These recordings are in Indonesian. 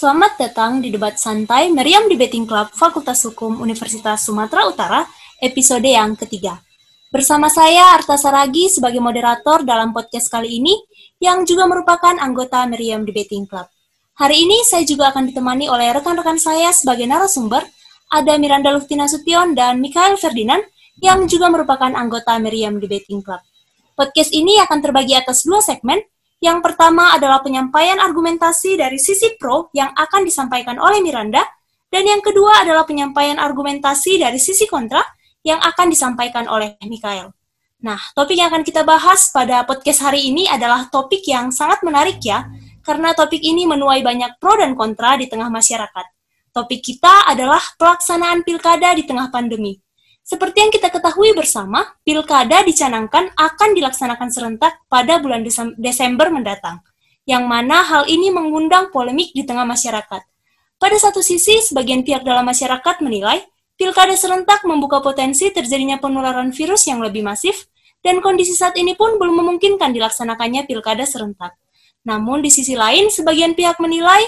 Selamat datang di debat santai Meriam Debating Club Fakultas Hukum Universitas Sumatera Utara, episode yang ketiga. Bersama saya Arta Saragi sebagai moderator dalam podcast kali ini, yang juga merupakan anggota Meriam Debating Club. Hari ini saya juga akan ditemani oleh rekan-rekan saya sebagai narasumber, ada Miranda Luftina Sution dan Mikhail Ferdinand, yang juga merupakan anggota Meriam Debating Club. Podcast ini akan terbagi atas dua segmen, yang pertama adalah penyampaian argumentasi dari sisi pro yang akan disampaikan oleh Miranda, dan yang kedua adalah penyampaian argumentasi dari sisi kontra yang akan disampaikan oleh Mikael. Nah, topik yang akan kita bahas pada podcast hari ini adalah topik yang sangat menarik ya, karena topik ini menuai banyak pro dan kontra di tengah masyarakat. Topik kita adalah pelaksanaan pilkada di tengah pandemi. Seperti yang kita ketahui bersama, pilkada dicanangkan akan dilaksanakan serentak pada bulan Desember mendatang, yang mana hal ini mengundang polemik di tengah masyarakat. Pada satu sisi, sebagian pihak dalam masyarakat menilai pilkada serentak membuka potensi terjadinya penularan virus yang lebih masif, dan kondisi saat ini pun belum memungkinkan dilaksanakannya pilkada serentak. Namun di sisi lain, sebagian pihak menilai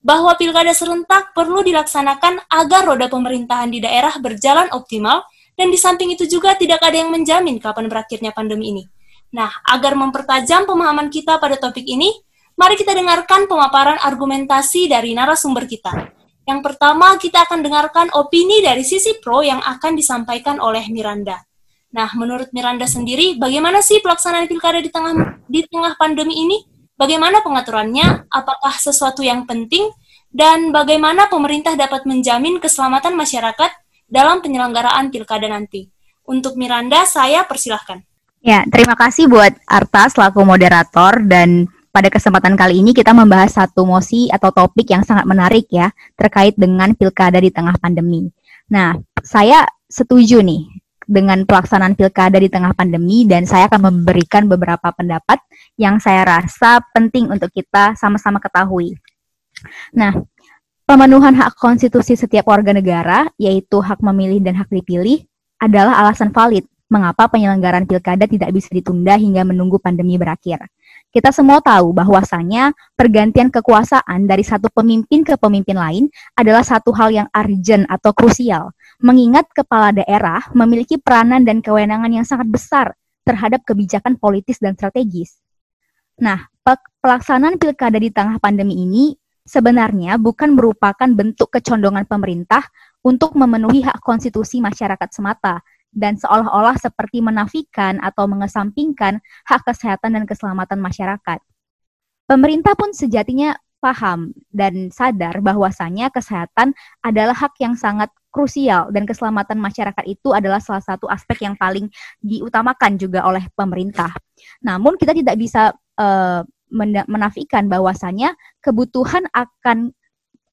bahwa pilkada serentak perlu dilaksanakan agar roda pemerintahan di daerah berjalan optimal dan di samping itu juga tidak ada yang menjamin kapan berakhirnya pandemi ini. Nah, agar mempertajam pemahaman kita pada topik ini, mari kita dengarkan pemaparan argumentasi dari narasumber kita. Yang pertama, kita akan dengarkan opini dari sisi pro yang akan disampaikan oleh Miranda. Nah, menurut Miranda sendiri, bagaimana sih pelaksanaan pilkada di tengah di tengah pandemi ini? Bagaimana pengaturannya? Apakah sesuatu yang penting? Dan bagaimana pemerintah dapat menjamin keselamatan masyarakat dalam penyelenggaraan pilkada nanti. Untuk Miranda, saya persilahkan. Ya, terima kasih buat Arta selaku moderator dan pada kesempatan kali ini kita membahas satu mosi atau topik yang sangat menarik ya terkait dengan pilkada di tengah pandemi. Nah, saya setuju nih dengan pelaksanaan pilkada di tengah pandemi dan saya akan memberikan beberapa pendapat yang saya rasa penting untuk kita sama-sama ketahui. Nah, Pemenuhan hak konstitusi setiap warga negara, yaitu hak memilih dan hak dipilih, adalah alasan valid mengapa penyelenggaraan pilkada tidak bisa ditunda hingga menunggu pandemi berakhir. Kita semua tahu bahwasanya pergantian kekuasaan dari satu pemimpin ke pemimpin lain adalah satu hal yang urgent atau krusial, mengingat kepala daerah memiliki peranan dan kewenangan yang sangat besar terhadap kebijakan politis dan strategis. Nah, pelaksanaan pilkada di tengah pandemi ini sebenarnya bukan merupakan bentuk kecondongan pemerintah untuk memenuhi hak konstitusi masyarakat semata dan seolah-olah seperti menafikan atau mengesampingkan hak kesehatan dan keselamatan masyarakat. Pemerintah pun sejatinya paham dan sadar bahwasanya kesehatan adalah hak yang sangat krusial dan keselamatan masyarakat itu adalah salah satu aspek yang paling diutamakan juga oleh pemerintah. Namun kita tidak bisa uh, menafikan bahwasannya kebutuhan akan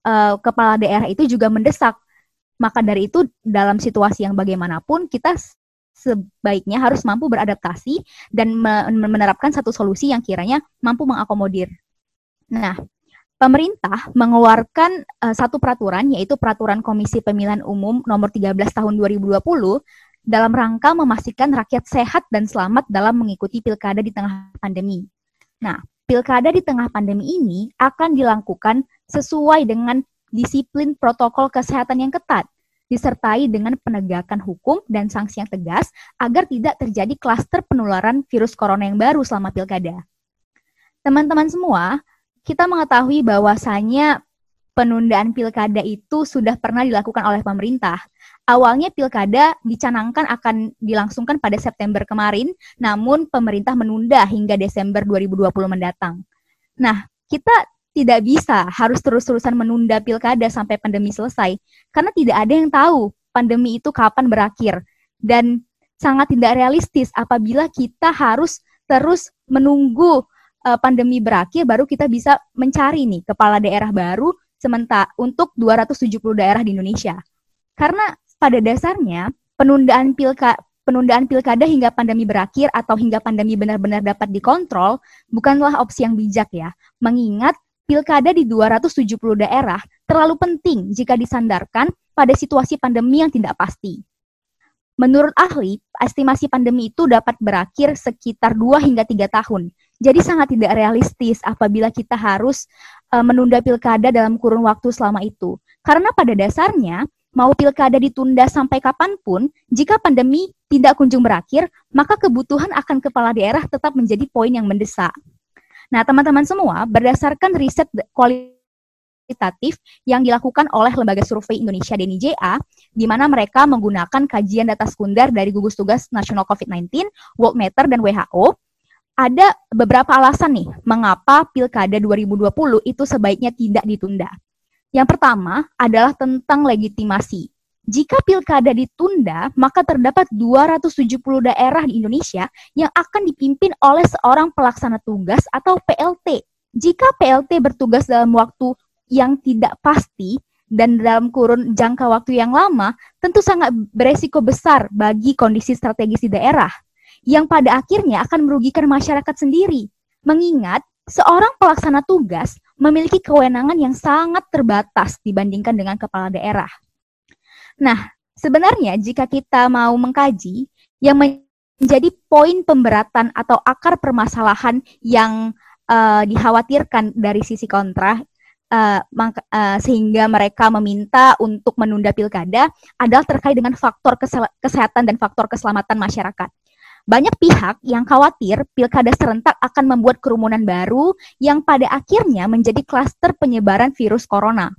uh, kepala daerah itu juga mendesak. Maka dari itu dalam situasi yang bagaimanapun kita sebaiknya harus mampu beradaptasi dan menerapkan satu solusi yang kiranya mampu mengakomodir. Nah, pemerintah mengeluarkan uh, satu peraturan yaitu peraturan Komisi Pemilihan Umum nomor 13 tahun 2020 dalam rangka memastikan rakyat sehat dan selamat dalam mengikuti pilkada di tengah pandemi. Nah, pilkada di tengah pandemi ini akan dilakukan sesuai dengan disiplin protokol kesehatan yang ketat, disertai dengan penegakan hukum dan sanksi yang tegas agar tidak terjadi klaster penularan virus corona yang baru selama pilkada. Teman-teman semua, kita mengetahui bahwasanya penundaan pilkada itu sudah pernah dilakukan oleh pemerintah. Awalnya pilkada dicanangkan akan dilangsungkan pada September kemarin, namun pemerintah menunda hingga Desember 2020 mendatang. Nah, kita tidak bisa harus terus-terusan menunda pilkada sampai pandemi selesai, karena tidak ada yang tahu pandemi itu kapan berakhir. Dan sangat tidak realistis apabila kita harus terus menunggu uh, pandemi berakhir baru kita bisa mencari nih kepala daerah baru sementara untuk 270 daerah di Indonesia. Karena pada dasarnya penundaan pilka penundaan pilkada hingga pandemi berakhir atau hingga pandemi benar-benar dapat dikontrol bukanlah opsi yang bijak ya. Mengingat pilkada di 270 daerah terlalu penting jika disandarkan pada situasi pandemi yang tidak pasti. Menurut ahli, estimasi pandemi itu dapat berakhir sekitar 2 hingga 3 tahun. Jadi sangat tidak realistis apabila kita harus uh, menunda pilkada dalam kurun waktu selama itu. Karena pada dasarnya mau pilkada ditunda sampai kapan pun, jika pandemi tidak kunjung berakhir, maka kebutuhan akan kepala daerah tetap menjadi poin yang mendesak. Nah, teman-teman semua, berdasarkan riset kualitatif yang dilakukan oleh Lembaga Survei Indonesia DNIJA, di mana mereka menggunakan kajian data sekunder dari gugus tugas nasional COVID-19, Worldmeter, dan WHO, ada beberapa alasan nih mengapa pilkada 2020 itu sebaiknya tidak ditunda. Yang pertama adalah tentang legitimasi. Jika pilkada ditunda, maka terdapat 270 daerah di Indonesia yang akan dipimpin oleh seorang pelaksana tugas atau PLT. Jika PLT bertugas dalam waktu yang tidak pasti dan dalam kurun jangka waktu yang lama, tentu sangat beresiko besar bagi kondisi strategis di daerah, yang pada akhirnya akan merugikan masyarakat sendiri. Mengingat seorang pelaksana tugas memiliki kewenangan yang sangat terbatas dibandingkan dengan kepala daerah. Nah, sebenarnya jika kita mau mengkaji yang menjadi poin pemberatan atau akar permasalahan yang uh, dikhawatirkan dari sisi kontra uh, uh, sehingga mereka meminta untuk menunda pilkada adalah terkait dengan faktor kesehatan dan faktor keselamatan masyarakat. Banyak pihak yang khawatir pilkada serentak akan membuat kerumunan baru yang pada akhirnya menjadi klaster penyebaran virus corona.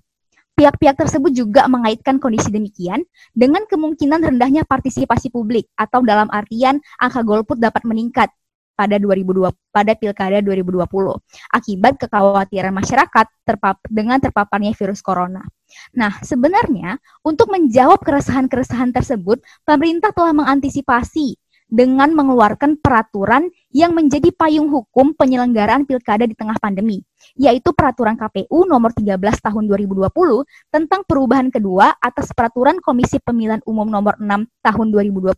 Pihak-pihak tersebut juga mengaitkan kondisi demikian dengan kemungkinan rendahnya partisipasi publik atau dalam artian angka golput dapat meningkat pada 2020 pada Pilkada 2020 akibat kekhawatiran masyarakat terpap dengan terpaparnya virus corona. Nah, sebenarnya untuk menjawab keresahan-keresahan tersebut, pemerintah telah mengantisipasi dengan mengeluarkan peraturan yang menjadi payung hukum penyelenggaraan pilkada di tengah pandemi, yaitu peraturan KPU nomor 13 tahun 2020 tentang perubahan kedua atas peraturan Komisi Pemilihan Umum nomor 6 tahun 2020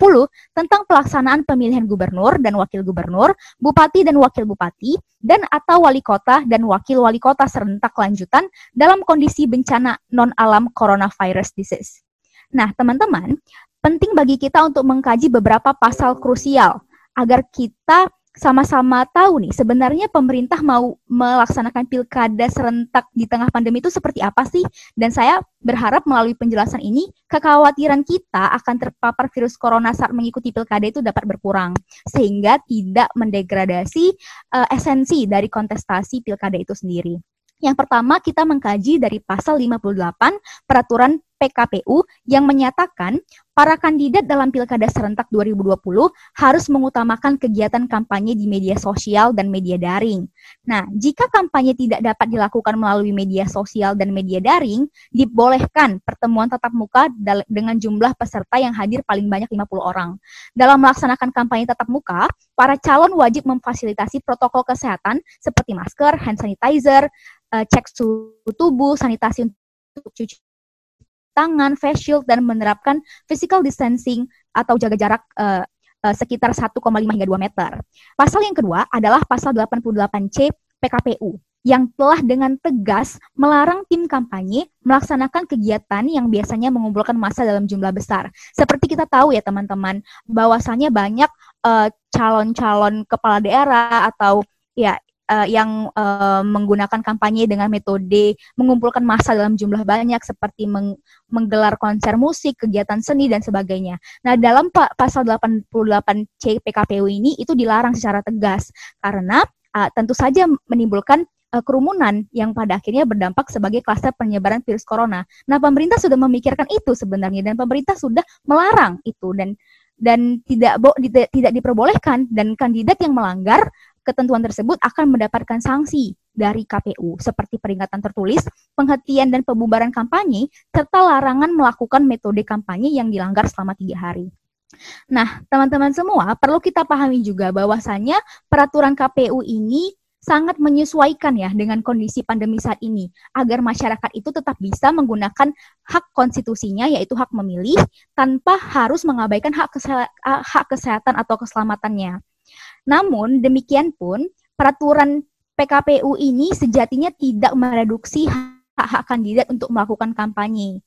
tentang pelaksanaan pemilihan gubernur dan wakil gubernur, bupati dan wakil bupati, dan atau wali kota dan wakil wali kota serentak lanjutan dalam kondisi bencana non-alam coronavirus disease. Nah, teman-teman, penting bagi kita untuk mengkaji beberapa pasal krusial agar kita sama-sama tahu nih sebenarnya pemerintah mau melaksanakan pilkada serentak di tengah pandemi itu seperti apa sih? Dan saya berharap melalui penjelasan ini kekhawatiran kita akan terpapar virus corona saat mengikuti pilkada itu dapat berkurang sehingga tidak mendegradasi uh, esensi dari kontestasi pilkada itu sendiri. Yang pertama kita mengkaji dari pasal 58 peraturan PKPU yang menyatakan para kandidat dalam Pilkada serentak 2020 harus mengutamakan kegiatan kampanye di media sosial dan media daring. Nah, jika kampanye tidak dapat dilakukan melalui media sosial dan media daring, dibolehkan pertemuan tatap muka dengan jumlah peserta yang hadir paling banyak 50 orang. Dalam melaksanakan kampanye tatap muka, para calon wajib memfasilitasi protokol kesehatan seperti masker, hand sanitizer, eh, cek suhu tubuh, sanitasi untuk cuci tangan, face shield, dan menerapkan physical distancing atau jaga jarak uh, uh, sekitar 1,5 hingga 2 meter. Pasal yang kedua adalah pasal 88C PKPU yang telah dengan tegas melarang tim kampanye melaksanakan kegiatan yang biasanya mengumpulkan massa dalam jumlah besar. Seperti kita tahu ya teman-teman, bahwasannya banyak eh, calon-calon kepala daerah atau ya uh, yang uh, menggunakan kampanye dengan metode mengumpulkan massa dalam jumlah banyak seperti meng menggelar konser musik, kegiatan seni dan sebagainya. Nah, dalam pa pasal 88C PKPU ini itu dilarang secara tegas karena uh, tentu saja menimbulkan kerumunan yang pada akhirnya berdampak sebagai kluster penyebaran virus corona. Nah, pemerintah sudah memikirkan itu sebenarnya dan pemerintah sudah melarang itu dan dan tidak tidak diperbolehkan dan kandidat yang melanggar ketentuan tersebut akan mendapatkan sanksi dari KPU seperti peringatan tertulis, penghentian dan pembubaran kampanye, serta larangan melakukan metode kampanye yang dilanggar selama tiga hari. Nah, teman-teman semua, perlu kita pahami juga bahwasannya peraturan KPU ini sangat menyesuaikan ya dengan kondisi pandemi saat ini agar masyarakat itu tetap bisa menggunakan hak konstitusinya yaitu hak memilih tanpa harus mengabaikan hak, kesehatan atau keselamatannya. Namun demikian pun peraturan PKPU ini sejatinya tidak mereduksi hak-hak kandidat untuk melakukan kampanye.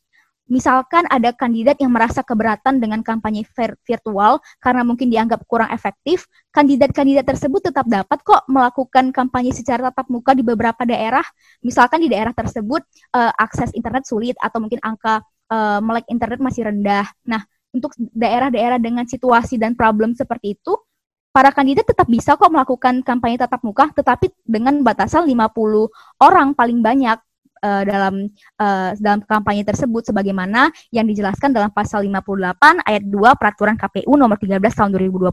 Misalkan ada kandidat yang merasa keberatan dengan kampanye virtual karena mungkin dianggap kurang efektif, kandidat-kandidat tersebut tetap dapat kok melakukan kampanye secara tatap muka di beberapa daerah. Misalkan di daerah tersebut uh, akses internet sulit atau mungkin angka uh, melek internet masih rendah. Nah, untuk daerah-daerah dengan situasi dan problem seperti itu, para kandidat tetap bisa kok melakukan kampanye tatap muka, tetapi dengan batasan 50 orang paling banyak uh, dalam uh, dalam kampanye tersebut sebagaimana yang dijelaskan dalam pasal 58 ayat 2 peraturan KPU nomor 13 tahun 2020.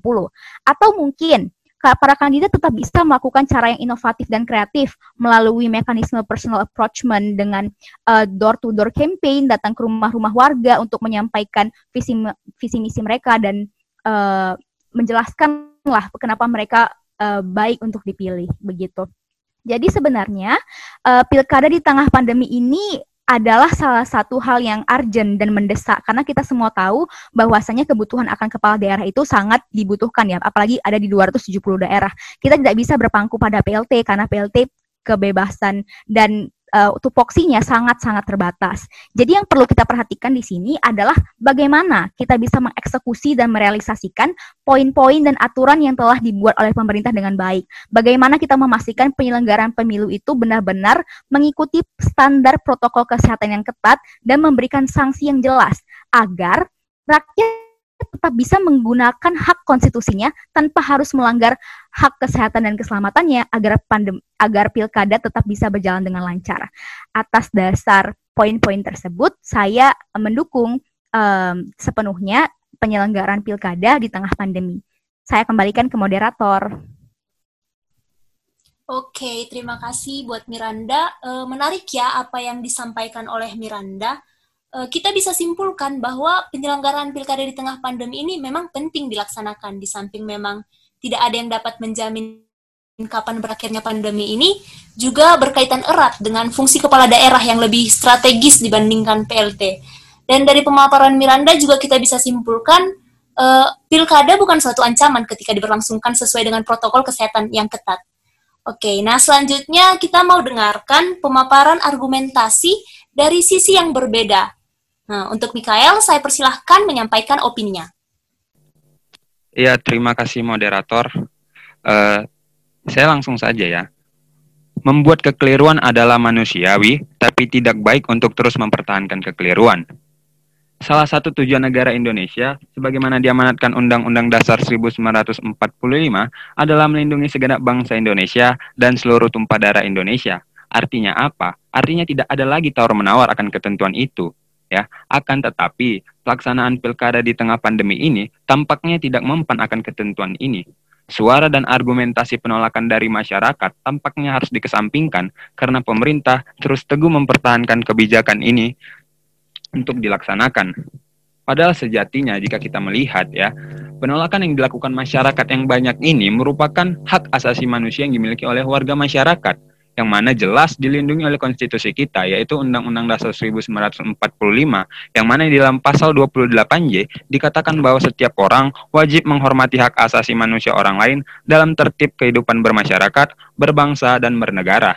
Atau mungkin para kandidat tetap bisa melakukan cara yang inovatif dan kreatif melalui mekanisme personal approachment dengan uh, door-to-door campaign, datang ke rumah-rumah warga untuk menyampaikan visi visi misi mereka dan uh, menjelaskan lah kenapa mereka uh, baik untuk dipilih begitu. Jadi sebenarnya uh, pilkada di tengah pandemi ini adalah salah satu hal yang urgent dan mendesak karena kita semua tahu bahwasanya kebutuhan akan kepala daerah itu sangat dibutuhkan ya apalagi ada di 270 daerah. Kita tidak bisa berpangku pada PLT karena PLT kebebasan dan uh, tupoksinya sangat-sangat terbatas. Jadi yang perlu kita perhatikan di sini adalah bagaimana kita bisa mengeksekusi dan merealisasikan poin-poin dan aturan yang telah dibuat oleh pemerintah dengan baik. Bagaimana kita memastikan penyelenggaraan pemilu itu benar-benar mengikuti standar protokol kesehatan yang ketat dan memberikan sanksi yang jelas agar rakyat tetap bisa menggunakan hak konstitusinya tanpa harus melanggar hak kesehatan dan keselamatannya agar pandem agar pilkada tetap bisa berjalan dengan lancar. Atas dasar poin-poin tersebut, saya mendukung um, sepenuhnya penyelenggaraan pilkada di tengah pandemi. Saya kembalikan ke moderator. Oke, terima kasih buat Miranda. E, menarik ya apa yang disampaikan oleh Miranda. Eh, kita bisa simpulkan bahwa penyelenggaraan pilkada di tengah pandemi ini memang penting dilaksanakan di samping memang tidak ada yang dapat menjamin kapan berakhirnya pandemi ini juga berkaitan erat dengan fungsi kepala daerah yang lebih strategis dibandingkan PLT. Dan dari pemaparan Miranda juga kita bisa simpulkan uh, pilkada bukan suatu ancaman ketika diberlangsungkan sesuai dengan protokol kesehatan yang ketat. Oke, nah selanjutnya kita mau dengarkan pemaparan argumentasi dari sisi yang berbeda Nah, untuk Mikael, saya persilahkan menyampaikan opininya. Iya, terima kasih moderator. Uh, saya langsung saja ya. Membuat kekeliruan adalah manusiawi, tapi tidak baik untuk terus mempertahankan kekeliruan. Salah satu tujuan negara Indonesia, sebagaimana diamanatkan Undang-Undang Dasar 1945, adalah melindungi segenap bangsa Indonesia dan seluruh tumpah darah Indonesia. Artinya apa? Artinya tidak ada lagi tawar-menawar akan ketentuan itu ya. Akan tetapi pelaksanaan pilkada di tengah pandemi ini tampaknya tidak mempan akan ketentuan ini. Suara dan argumentasi penolakan dari masyarakat tampaknya harus dikesampingkan karena pemerintah terus teguh mempertahankan kebijakan ini untuk dilaksanakan. Padahal sejatinya jika kita melihat ya, penolakan yang dilakukan masyarakat yang banyak ini merupakan hak asasi manusia yang dimiliki oleh warga masyarakat yang mana jelas dilindungi oleh konstitusi kita yaitu Undang-Undang Dasar 1945 yang mana di dalam pasal 28J dikatakan bahwa setiap orang wajib menghormati hak asasi manusia orang lain dalam tertib kehidupan bermasyarakat, berbangsa dan bernegara.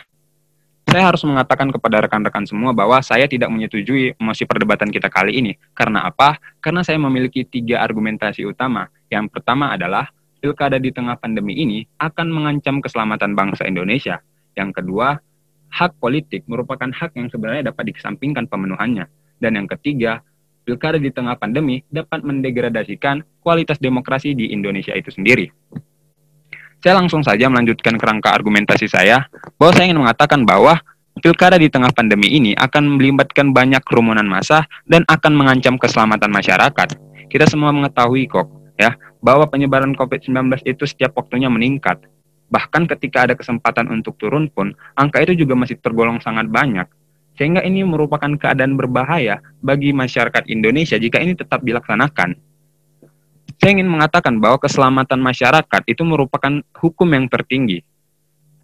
Saya harus mengatakan kepada rekan-rekan semua bahwa saya tidak menyetujui mosi perdebatan kita kali ini. Karena apa? Karena saya memiliki tiga argumentasi utama. Yang pertama adalah pilkada di tengah pandemi ini akan mengancam keselamatan bangsa Indonesia. Yang kedua, hak politik merupakan hak yang sebenarnya dapat dikesampingkan pemenuhannya. Dan yang ketiga, pilkada di tengah pandemi dapat mendegradasikan kualitas demokrasi di Indonesia itu sendiri. Saya langsung saja melanjutkan kerangka argumentasi saya, bahwa saya ingin mengatakan bahwa pilkada di tengah pandemi ini akan melibatkan banyak kerumunan massa dan akan mengancam keselamatan masyarakat. Kita semua mengetahui kok, ya, bahwa penyebaran COVID-19 itu setiap waktunya meningkat Bahkan ketika ada kesempatan untuk turun pun, angka itu juga masih tergolong sangat banyak. Sehingga ini merupakan keadaan berbahaya bagi masyarakat Indonesia jika ini tetap dilaksanakan. Saya ingin mengatakan bahwa keselamatan masyarakat itu merupakan hukum yang tertinggi.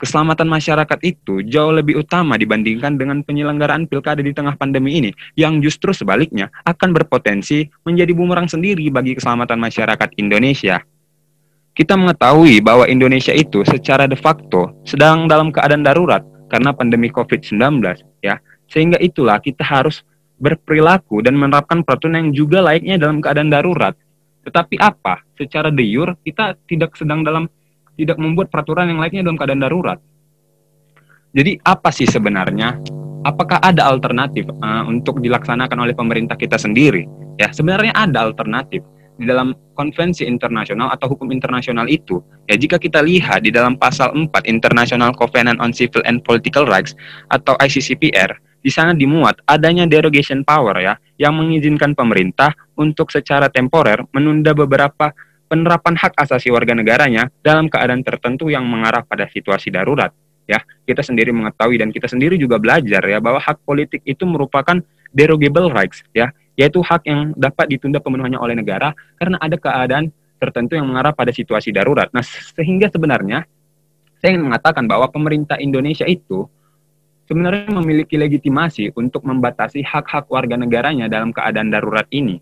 Keselamatan masyarakat itu jauh lebih utama dibandingkan dengan penyelenggaraan pilkada di tengah pandemi ini, yang justru sebaliknya akan berpotensi menjadi bumerang sendiri bagi keselamatan masyarakat Indonesia. Kita mengetahui bahwa Indonesia itu secara de facto sedang dalam keadaan darurat karena pandemi COVID-19 ya. Sehingga itulah kita harus berperilaku dan menerapkan peraturan yang juga layaknya dalam keadaan darurat. Tetapi apa? Secara de jure kita tidak sedang dalam tidak membuat peraturan yang layaknya dalam keadaan darurat. Jadi apa sih sebenarnya? Apakah ada alternatif uh, untuk dilaksanakan oleh pemerintah kita sendiri? Ya, sebenarnya ada alternatif di dalam konvensi internasional atau hukum internasional itu. Ya, jika kita lihat di dalam pasal 4 International Covenant on Civil and Political Rights atau ICCPR, di sana dimuat adanya derogation power ya yang mengizinkan pemerintah untuk secara temporer menunda beberapa penerapan hak asasi warga negaranya dalam keadaan tertentu yang mengarah pada situasi darurat ya kita sendiri mengetahui dan kita sendiri juga belajar ya bahwa hak politik itu merupakan derogable rights ya yaitu hak yang dapat ditunda pemenuhannya oleh negara karena ada keadaan tertentu yang mengarah pada situasi darurat nah sehingga sebenarnya saya ingin mengatakan bahwa pemerintah Indonesia itu sebenarnya memiliki legitimasi untuk membatasi hak-hak warga negaranya dalam keadaan darurat ini.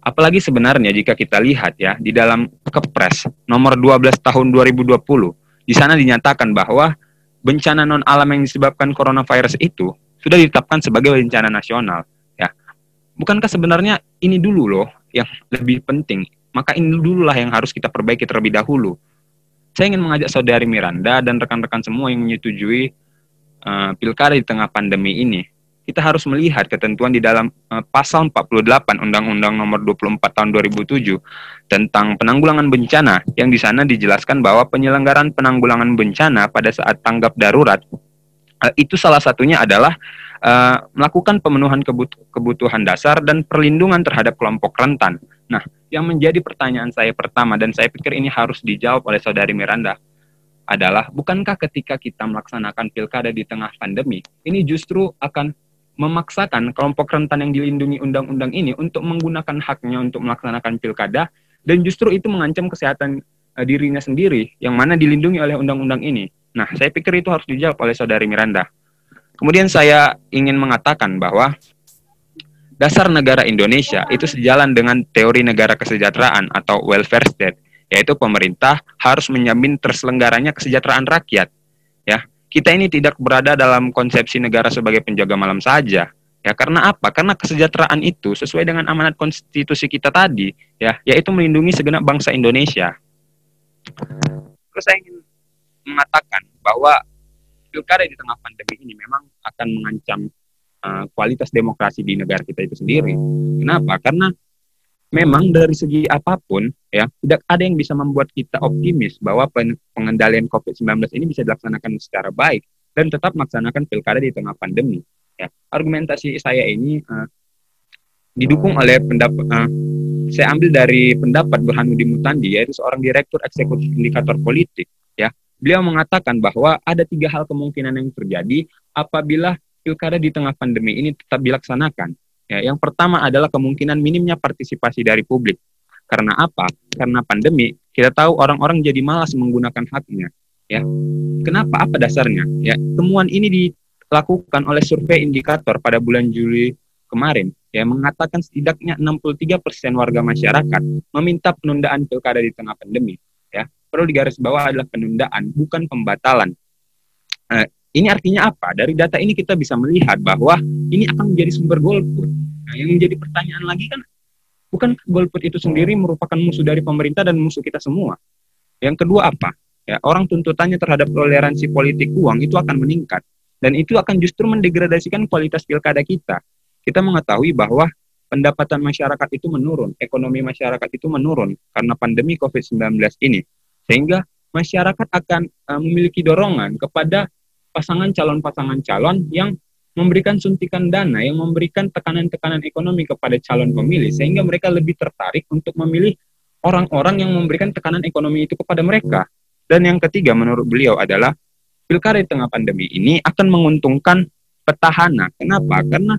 Apalagi sebenarnya jika kita lihat ya di dalam Kepres nomor 12 tahun 2020, di sana dinyatakan bahwa bencana non alam yang disebabkan coronavirus itu sudah ditetapkan sebagai bencana nasional. Bukankah sebenarnya ini dulu loh yang lebih penting? Maka ini dululah yang harus kita perbaiki terlebih dahulu. Saya ingin mengajak saudari Miranda dan rekan-rekan semua yang menyetujui uh, pilkada di tengah pandemi ini, kita harus melihat ketentuan di dalam uh, pasal 48 Undang-Undang Nomor 24 Tahun 2007 tentang penanggulangan bencana yang di sana dijelaskan bahwa penyelenggaraan penanggulangan bencana pada saat tanggap darurat uh, itu salah satunya adalah uh, melakukan pemenuhan kebut kebutuhan dasar dan perlindungan terhadap kelompok rentan. Nah, yang menjadi pertanyaan saya pertama dan saya pikir ini harus dijawab oleh saudari Miranda adalah bukankah ketika kita melaksanakan pilkada di tengah pandemi, ini justru akan memaksakan kelompok rentan yang dilindungi undang-undang ini untuk menggunakan haknya untuk melaksanakan pilkada dan justru itu mengancam kesehatan uh, dirinya sendiri yang mana dilindungi oleh undang-undang ini. Nah, saya pikir itu harus dijawab oleh saudari Miranda. Kemudian saya ingin mengatakan bahwa dasar negara Indonesia itu sejalan dengan teori negara kesejahteraan atau welfare state yaitu pemerintah harus menjamin terselenggaranya kesejahteraan rakyat. Ya, kita ini tidak berada dalam konsepsi negara sebagai penjaga malam saja. Ya, karena apa? Karena kesejahteraan itu sesuai dengan amanat konstitusi kita tadi, ya, yaitu melindungi segenap bangsa Indonesia. Terus saya ingin mengatakan bahwa pilkada di tengah pandemi ini memang akan mengancam uh, kualitas demokrasi di negara kita itu sendiri. Kenapa? Karena memang dari segi apa pun ya tidak ada yang bisa membuat kita optimis bahwa pengendalian COVID-19 ini bisa dilaksanakan secara baik dan tetap melaksanakan pilkada di tengah pandemi. Ya, argumentasi saya ini uh, didukung oleh pendapat uh, saya ambil dari pendapat Burhanuddin Mutandi yaitu seorang direktur eksekutif indikator politik ya. Beliau mengatakan bahwa ada tiga hal kemungkinan yang terjadi apabila pilkada di tengah pandemi ini tetap dilaksanakan Ya, yang pertama adalah kemungkinan minimnya partisipasi dari publik. Karena apa? Karena pandemi, kita tahu orang-orang jadi malas menggunakan haknya. Ya, kenapa? Apa dasarnya? Ya, temuan ini dilakukan oleh survei indikator pada bulan Juli kemarin, ya mengatakan setidaknya 63% warga masyarakat meminta penundaan pilkada di tengah pandemi. Perlu digarisbawahi adalah penundaan, bukan pembatalan. Eh, ini artinya apa? Dari data ini kita bisa melihat bahwa ini akan menjadi sumber golput. Nah, yang menjadi pertanyaan lagi kan, bukan golput itu sendiri merupakan musuh dari pemerintah dan musuh kita semua. Yang kedua apa? Ya, orang tuntutannya terhadap toleransi politik uang itu akan meningkat. Dan itu akan justru mendegradasikan kualitas pilkada kita. Kita mengetahui bahwa pendapatan masyarakat itu menurun, ekonomi masyarakat itu menurun karena pandemi COVID-19 ini. Sehingga masyarakat akan uh, memiliki dorongan kepada pasangan calon-pasangan calon yang memberikan suntikan dana, yang memberikan tekanan-tekanan ekonomi kepada calon pemilih, sehingga mereka lebih tertarik untuk memilih orang-orang yang memberikan tekanan ekonomi itu kepada mereka. Dan yang ketiga menurut beliau adalah pilkada di tengah pandemi ini akan menguntungkan petahana. Kenapa? Karena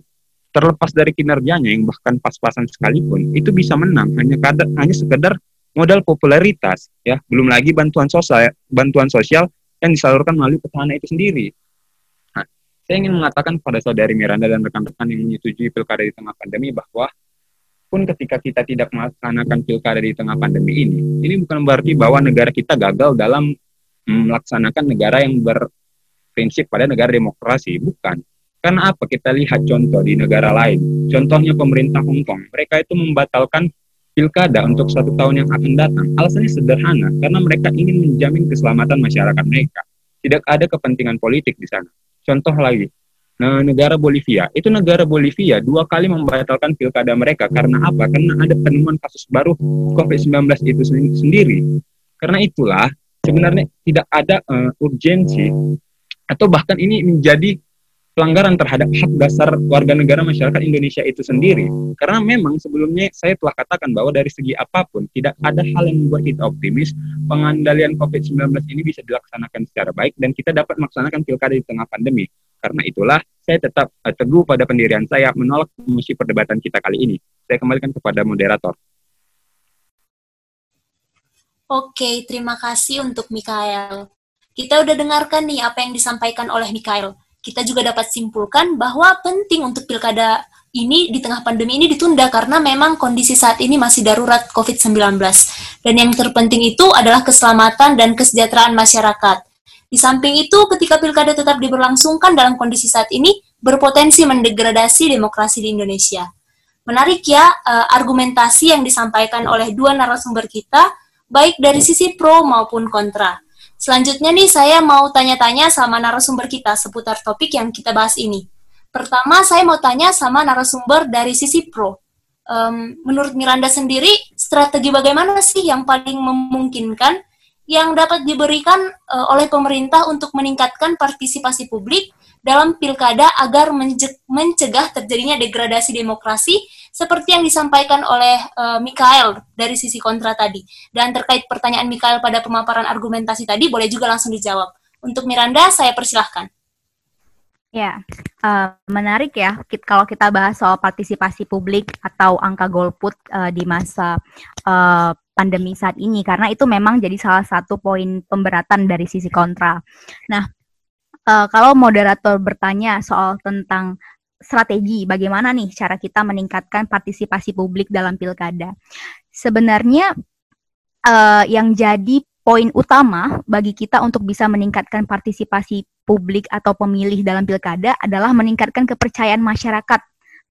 terlepas dari kinerjanya yang bahkan pas-pasan sekalipun itu bisa menang hanya kadar, hanya sekedar modal popularitas ya belum lagi bantuan sosial bantuan sosial yang disalurkan melalui petahana itu sendiri. Nah, saya ingin mengatakan kepada saudari Miranda dan rekan-rekan yang menyetujui pilkada di tengah pandemi bahwa pun ketika kita tidak melaksanakan pilkada di tengah pandemi ini, ini bukan berarti bahwa negara kita gagal dalam melaksanakan negara yang berprinsip pada negara demokrasi, bukan. Karena apa? Kita lihat contoh di negara lain. Contohnya pemerintah Hong Kong. Mereka itu membatalkan pilkada untuk satu tahun yang akan datang. Alasannya sederhana, karena mereka ingin menjamin keselamatan masyarakat mereka. Tidak ada kepentingan politik di sana. Contoh lagi, nah, negara Bolivia. Itu negara Bolivia dua kali membatalkan pilkada mereka. Karena apa? Karena ada penemuan kasus baru COVID-19 itu sendiri. Karena itulah, sebenarnya tidak ada uh, urgensi atau bahkan ini menjadi pelanggaran terhadap hak dasar warga negara masyarakat Indonesia itu sendiri. Karena memang sebelumnya saya telah katakan bahwa dari segi apa pun tidak ada hal yang membuat kita optimis pengendalian COVID-19 ini bisa dilaksanakan secara baik dan kita dapat melaksanakan pilkada di tengah pandemi. Karena itulah saya tetap uh, teguh pada pendirian saya menolak misi perdebatan kita kali ini. Saya kembalikan kepada moderator. Oke, terima kasih untuk Mikael. Kita udah dengarkan nih apa yang disampaikan oleh Mikael kita juga dapat simpulkan bahwa penting untuk pilkada ini di tengah pandemi ini ditunda karena memang kondisi saat ini masih darurat COVID-19. Dan yang terpenting itu adalah keselamatan dan kesejahteraan masyarakat. Di samping itu, ketika pilkada tetap diberlangsungkan dalam kondisi saat ini, berpotensi mendegradasi demokrasi di Indonesia. Menarik ya, uh, argumentasi yang disampaikan oleh dua narasumber kita, baik dari sisi pro maupun kontra. Selanjutnya nih saya mau tanya-tanya sama narasumber kita seputar topik yang kita bahas ini. Pertama saya mau tanya sama narasumber dari sisi pro. Um, menurut Miranda sendiri, strategi bagaimana sih yang paling memungkinkan yang dapat diberikan uh, oleh pemerintah untuk meningkatkan partisipasi publik dalam pilkada agar mencegah terjadinya degradasi demokrasi seperti yang disampaikan oleh uh, Mikael dari sisi kontra tadi. Dan terkait pertanyaan Mikael pada pemaparan argumentasi tadi, boleh juga langsung dijawab. Untuk Miranda, saya persilahkan. Ya, uh, menarik ya kalau kita bahas soal partisipasi publik atau angka golput uh, di masa uh, pandemi saat ini, karena itu memang jadi salah satu poin pemberatan dari sisi kontra. Nah, uh, kalau moderator bertanya soal tentang strategi bagaimana nih cara kita meningkatkan partisipasi publik dalam pilkada. Sebenarnya uh, yang jadi poin utama bagi kita untuk bisa meningkatkan partisipasi publik atau pemilih dalam pilkada adalah meningkatkan kepercayaan masyarakat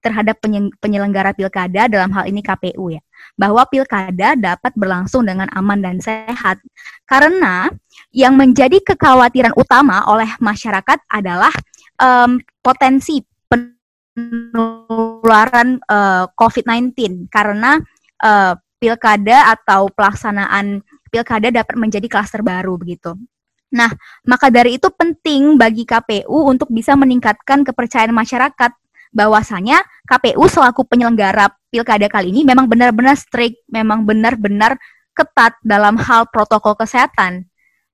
terhadap penyelenggara pilkada dalam hal ini KPU ya bahwa pilkada dapat berlangsung dengan aman dan sehat karena yang menjadi kekhawatiran utama oleh masyarakat adalah um, potensi penularan uh, eh, COVID-19 karena uh, pilkada atau pelaksanaan pilkada dapat menjadi klaster baru begitu. Nah, maka dari itu penting bagi KPU untuk bisa meningkatkan kepercayaan masyarakat bahwasanya KPU selaku penyelenggara pilkada kali ini memang benar-benar strict, memang benar-benar ketat dalam hal protokol kesehatan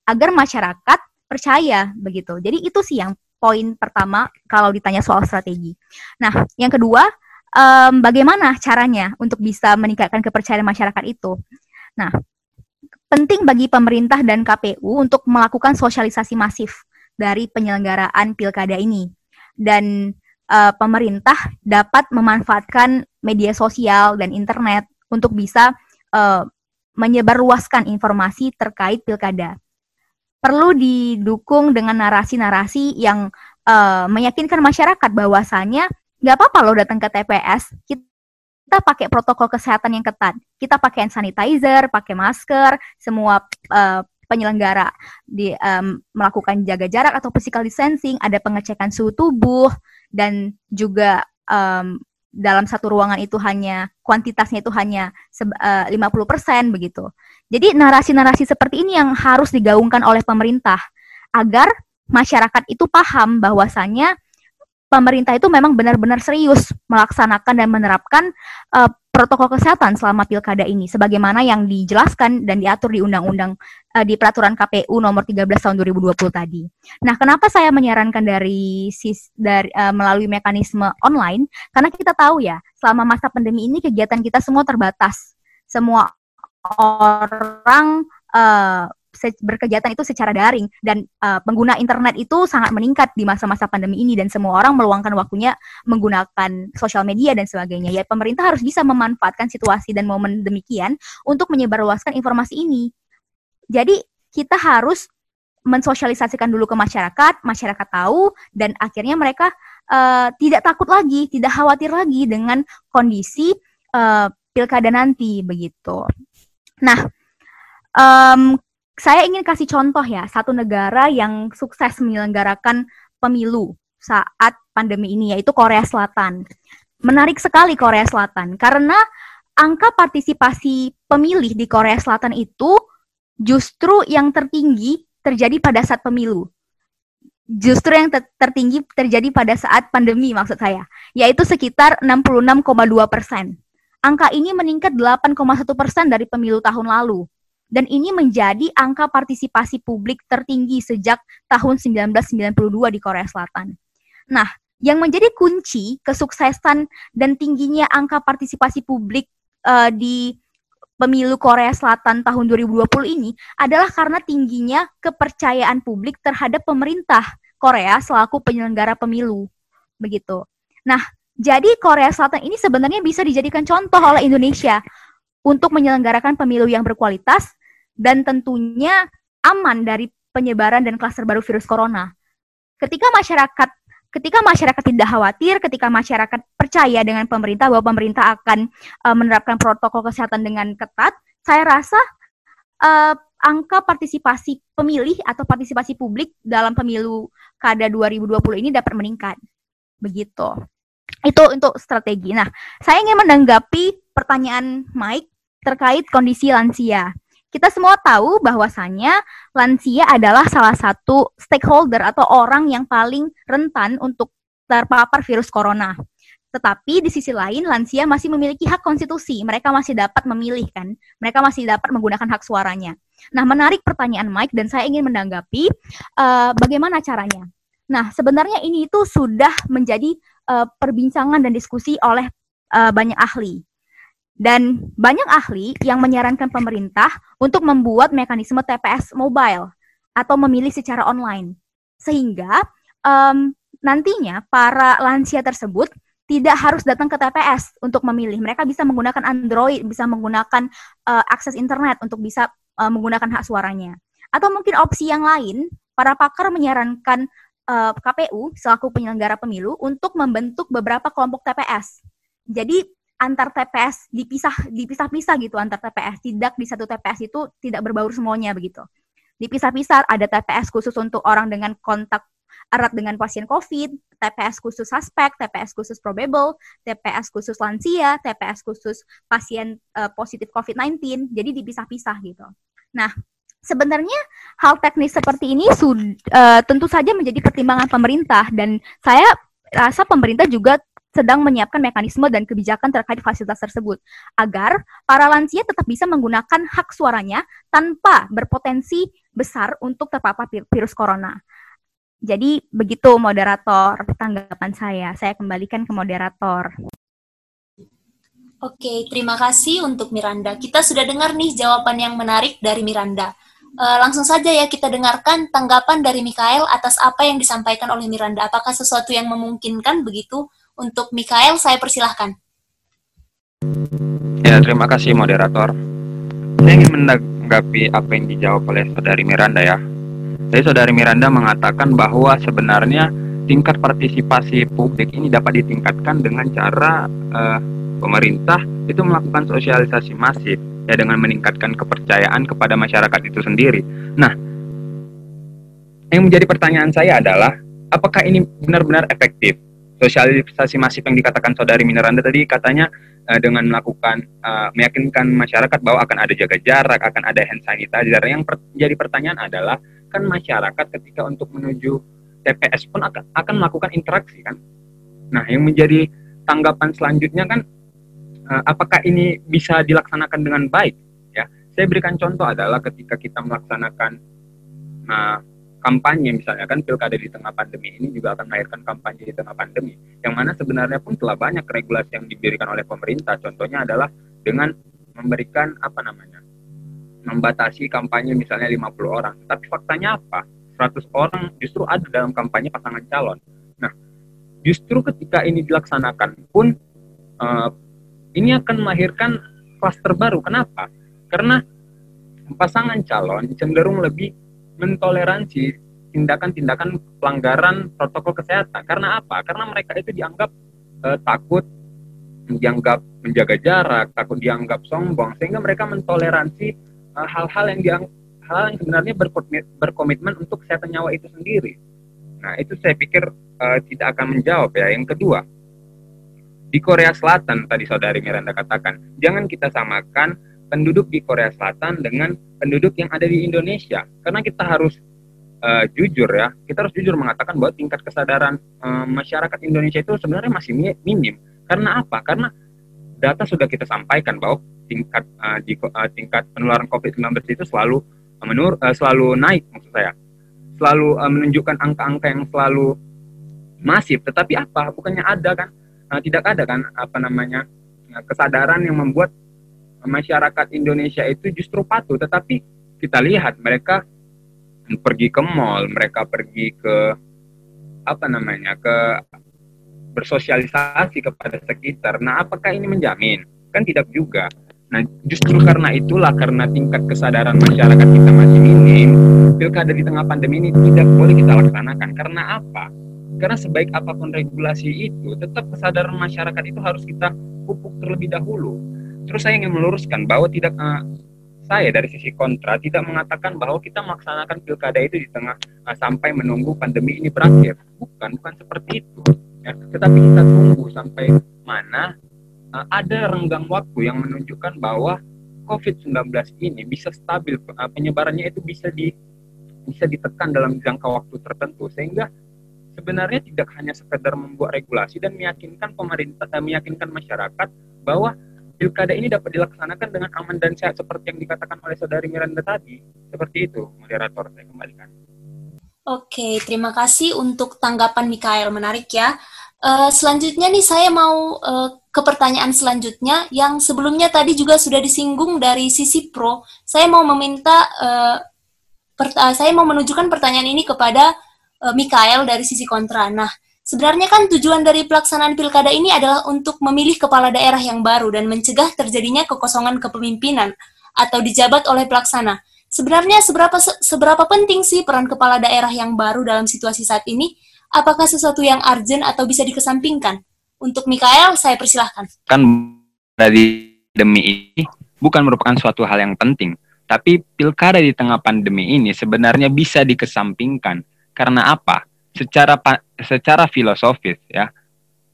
agar masyarakat percaya begitu. Jadi itu sih yang poin pertama kalau ditanya soal strategi. Nah, yang kedua, um, bagaimana caranya untuk bisa meningkatkan kepercayaan masyarakat itu? Nah, penting bagi pemerintah dan KPU untuk melakukan sosialisasi masif dari penyelenggaraan pilkada ini. Dan uh, pemerintah dapat memanfaatkan media sosial dan internet untuk bisa uh, menyebarluaskan informasi terkait pilkada perlu didukung dengan narasi-narasi yang uh, meyakinkan masyarakat bahwasannya nggak apa-apa loh datang ke TPS kita pakai protokol kesehatan yang ketat kita pakai hand sanitizer pakai masker semua uh, penyelenggara di um, melakukan jaga jarak atau physical distancing ada pengecekan suhu tubuh dan juga um, dalam satu ruangan itu hanya kuantitasnya itu hanya uh, 50% begitu. Jadi narasi-narasi seperti ini yang harus digaungkan oleh pemerintah agar masyarakat itu paham bahwasannya pemerintah itu memang benar-benar serius melaksanakan dan menerapkan uh, protokol kesehatan selama pilkada ini sebagaimana yang dijelaskan dan diatur di undang-undang uh, di peraturan KPU nomor 13 tahun 2020 tadi. Nah, kenapa saya menyarankan dari sis dari uh, melalui mekanisme online? Karena kita tahu ya, selama masa pandemi ini kegiatan kita semua terbatas. Semua orang uh, berkegiatan itu secara daring dan uh, pengguna internet itu sangat meningkat di masa-masa pandemi ini dan semua orang meluangkan waktunya menggunakan sosial media dan sebagainya. Ya pemerintah harus bisa memanfaatkan situasi dan momen demikian untuk menyebarluaskan informasi ini. Jadi kita harus mensosialisasikan dulu ke masyarakat, masyarakat tahu dan akhirnya mereka uh, tidak takut lagi, tidak khawatir lagi dengan kondisi uh, pilkada nanti begitu. Nah, um, saya ingin kasih contoh ya satu negara yang sukses menyelenggarakan pemilu saat pandemi ini yaitu Korea Selatan. Menarik sekali Korea Selatan karena angka partisipasi pemilih di Korea Selatan itu justru yang tertinggi terjadi pada saat pemilu justru yang ter tertinggi terjadi pada saat pandemi maksud saya, yaitu sekitar 66,2 persen. Angka ini meningkat 8,1 persen dari pemilu tahun lalu. Dan ini menjadi angka partisipasi publik tertinggi sejak tahun 1992 di Korea Selatan. Nah, yang menjadi kunci kesuksesan dan tingginya angka partisipasi publik uh, di pemilu Korea Selatan tahun 2020 ini adalah karena tingginya kepercayaan publik terhadap pemerintah Korea selaku penyelenggara pemilu. Begitu. Nah, jadi Korea Selatan ini sebenarnya bisa dijadikan contoh oleh Indonesia untuk menyelenggarakan pemilu yang berkualitas dan tentunya aman dari penyebaran dan klaster baru virus corona. Ketika masyarakat ketika masyarakat tidak khawatir, ketika masyarakat percaya dengan pemerintah bahwa pemerintah akan uh, menerapkan protokol kesehatan dengan ketat, saya rasa uh, angka partisipasi pemilih atau partisipasi publik dalam pemilu kada 2020 ini dapat meningkat. Begitu. Itu untuk strategi. Nah, saya ingin menanggapi pertanyaan Mike terkait kondisi lansia. Kita semua tahu bahwasannya lansia adalah salah satu stakeholder atau orang yang paling rentan untuk terpapar virus corona. Tetapi di sisi lain lansia masih memiliki hak konstitusi. Mereka masih dapat memilih kan. Mereka masih dapat menggunakan hak suaranya. Nah, menarik pertanyaan Mike dan saya ingin menanggapi uh, bagaimana caranya. Nah, sebenarnya ini itu sudah menjadi uh, perbincangan dan diskusi oleh uh, banyak ahli. Dan banyak ahli yang menyarankan pemerintah untuk membuat mekanisme TPS mobile atau memilih secara online. Sehingga um, nantinya para lansia tersebut tidak harus datang ke TPS untuk memilih. Mereka bisa menggunakan Android, bisa menggunakan uh, akses internet untuk bisa uh, menggunakan hak suaranya. Atau mungkin opsi yang lain, para pakar menyarankan uh, eh, KPU selaku penyelenggara pemilu untuk membentuk beberapa kelompok TPS. Jadi antar TPS dipisah dipisah-pisah gitu antar TPS, tidak di satu TPS itu tidak berbaur semuanya begitu. Dipisah-pisah ada TPS khusus untuk orang dengan kontak erat dengan pasien COVID, TPS khusus suspek, TPS khusus probable, TPS khusus lansia, TPS khusus pasien uh, positif COVID-19. Jadi dipisah-pisah gitu. Nah, sebenarnya hal teknis seperti ini sud, uh, tentu saja menjadi pertimbangan pemerintah dan saya rasa pemerintah juga sedang menyiapkan mekanisme dan kebijakan terkait fasilitas tersebut agar para lansia tetap bisa menggunakan hak suaranya tanpa berpotensi besar untuk terpapar virus corona. Jadi begitu moderator tanggapan saya. Saya kembalikan ke moderator. Oke, terima kasih untuk Miranda. Kita sudah dengar nih jawaban yang menarik dari Miranda. Uh, langsung saja ya kita dengarkan tanggapan dari Mikael atas apa yang disampaikan oleh Miranda. Apakah sesuatu yang memungkinkan begitu? Untuk Mikael, saya persilahkan. Ya, terima kasih moderator. Saya ingin menanggapi apa yang dijawab oleh saudari Miranda ya. Jadi saudari Miranda mengatakan bahwa sebenarnya tingkat partisipasi publik ini dapat ditingkatkan dengan cara uh, pemerintah itu melakukan sosialisasi masif ya dengan meningkatkan kepercayaan kepada masyarakat itu sendiri. Nah, yang menjadi pertanyaan saya adalah apakah ini benar-benar efektif? Sosialisasi masif yang dikatakan saudari Miranda tadi katanya uh, dengan melakukan uh, meyakinkan masyarakat bahwa akan ada jaga jarak, akan ada hand sanitizer. Yang per menjadi pertanyaan adalah kan masyarakat ketika untuk menuju TPS pun akan, akan melakukan interaksi kan. Nah, yang menjadi tanggapan selanjutnya kan apakah ini bisa dilaksanakan dengan baik ya. Saya berikan contoh adalah ketika kita melaksanakan uh, kampanye misalnya kan pilkada di tengah pandemi ini juga akan melahirkan kampanye di tengah pandemi yang mana sebenarnya pun telah banyak regulasi yang diberikan oleh pemerintah contohnya adalah dengan memberikan apa namanya membatasi kampanye misalnya 50 orang. Tapi faktanya apa? 100 orang justru ada dalam kampanye pasangan calon. Nah, justru ketika ini dilaksanakan pun uh, ini akan melahirkan klaster baru. Kenapa? Karena pasangan calon cenderung lebih mentoleransi tindakan-tindakan pelanggaran protokol kesehatan. Karena apa? Karena mereka itu dianggap uh, takut, dianggap menjaga jarak, takut dianggap sombong, sehingga mereka mentoleransi eh, hal-hal yang dianggap hal yang sebenarnya berkomitmen untuk kesehatan nyawa itu sendiri. Nah, itu saya pikir uh, tidak akan menjawab ya. Yang kedua, di Korea Selatan tadi saudari Miranda katakan, jangan kita samakan penduduk di Korea Selatan dengan penduduk yang ada di Indonesia. Karena kita harus uh, jujur ya, kita harus jujur mengatakan bahwa tingkat kesadaran uh, masyarakat Indonesia itu sebenarnya masih minim. Karena apa? Karena data sudah kita sampaikan bahwa tingkat uh, di, uh, tingkat penularan COVID-19 itu selalu menur uh, selalu naik maksud saya selalu uh, menunjukkan angka-angka yang selalu masif tetapi apa bukannya ada kan uh, tidak ada kan apa namanya uh, kesadaran yang membuat masyarakat Indonesia itu justru patuh tetapi kita lihat mereka pergi ke mall mereka pergi ke apa namanya ke bersosialisasi kepada sekitar nah apakah ini menjamin kan tidak juga Nah, justru karena itulah karena tingkat kesadaran masyarakat kita masih minim, pilkada di tengah pandemi ini tidak boleh kita laksanakan. Karena apa? Karena sebaik apa pun regulasi itu, tetap kesadaran masyarakat itu harus kita pupuk terlebih dahulu. Terus saya ingin meluruskan bahwa tidak uh, saya dari sisi kontra tidak mengatakan bahwa kita melaksanakan pilkada itu di tengah uh, sampai menunggu pandemi ini berakhir. Bukan, bukan seperti itu. Ya, tetapi kita tunggu sampai mana uh, ada renggang waktu yang menunjukkan bahwa COVID-19 ini bisa stabil penyebarannya itu bisa di bisa ditekan dalam jangka waktu tertentu sehingga sebenarnya tidak hanya sekedar membuat regulasi dan meyakinkan pemerintah dan meyakinkan masyarakat bahwa pilkada ini dapat dilaksanakan dengan aman dan sehat seperti yang dikatakan oleh saudari Miranda tadi. Seperti itu, moderator saya kembalikan. Oke, terima kasih untuk tanggapan Mikael menarik ya. Uh, selanjutnya nih saya mau uh, ke pertanyaan selanjutnya yang sebelumnya tadi juga sudah disinggung dari sisi pro. Saya mau meminta uh, saya mau menunjukkan pertanyaan ini kepada uh, Mikael dari sisi kontra. Nah, sebenarnya kan tujuan dari pelaksanaan pilkada ini adalah untuk memilih kepala daerah yang baru dan mencegah terjadinya kekosongan kepemimpinan atau dijabat oleh pelaksana. Sebenarnya seberapa seberapa penting sih peran kepala daerah yang baru dalam situasi saat ini? Apakah sesuatu yang urgent atau bisa dikesampingkan? Untuk Mikael, saya persilahkan. Kan dari demi ini bukan merupakan suatu hal yang penting, tapi pilkada di tengah pandemi ini sebenarnya bisa dikesampingkan. Karena apa? Secara secara filosofis ya,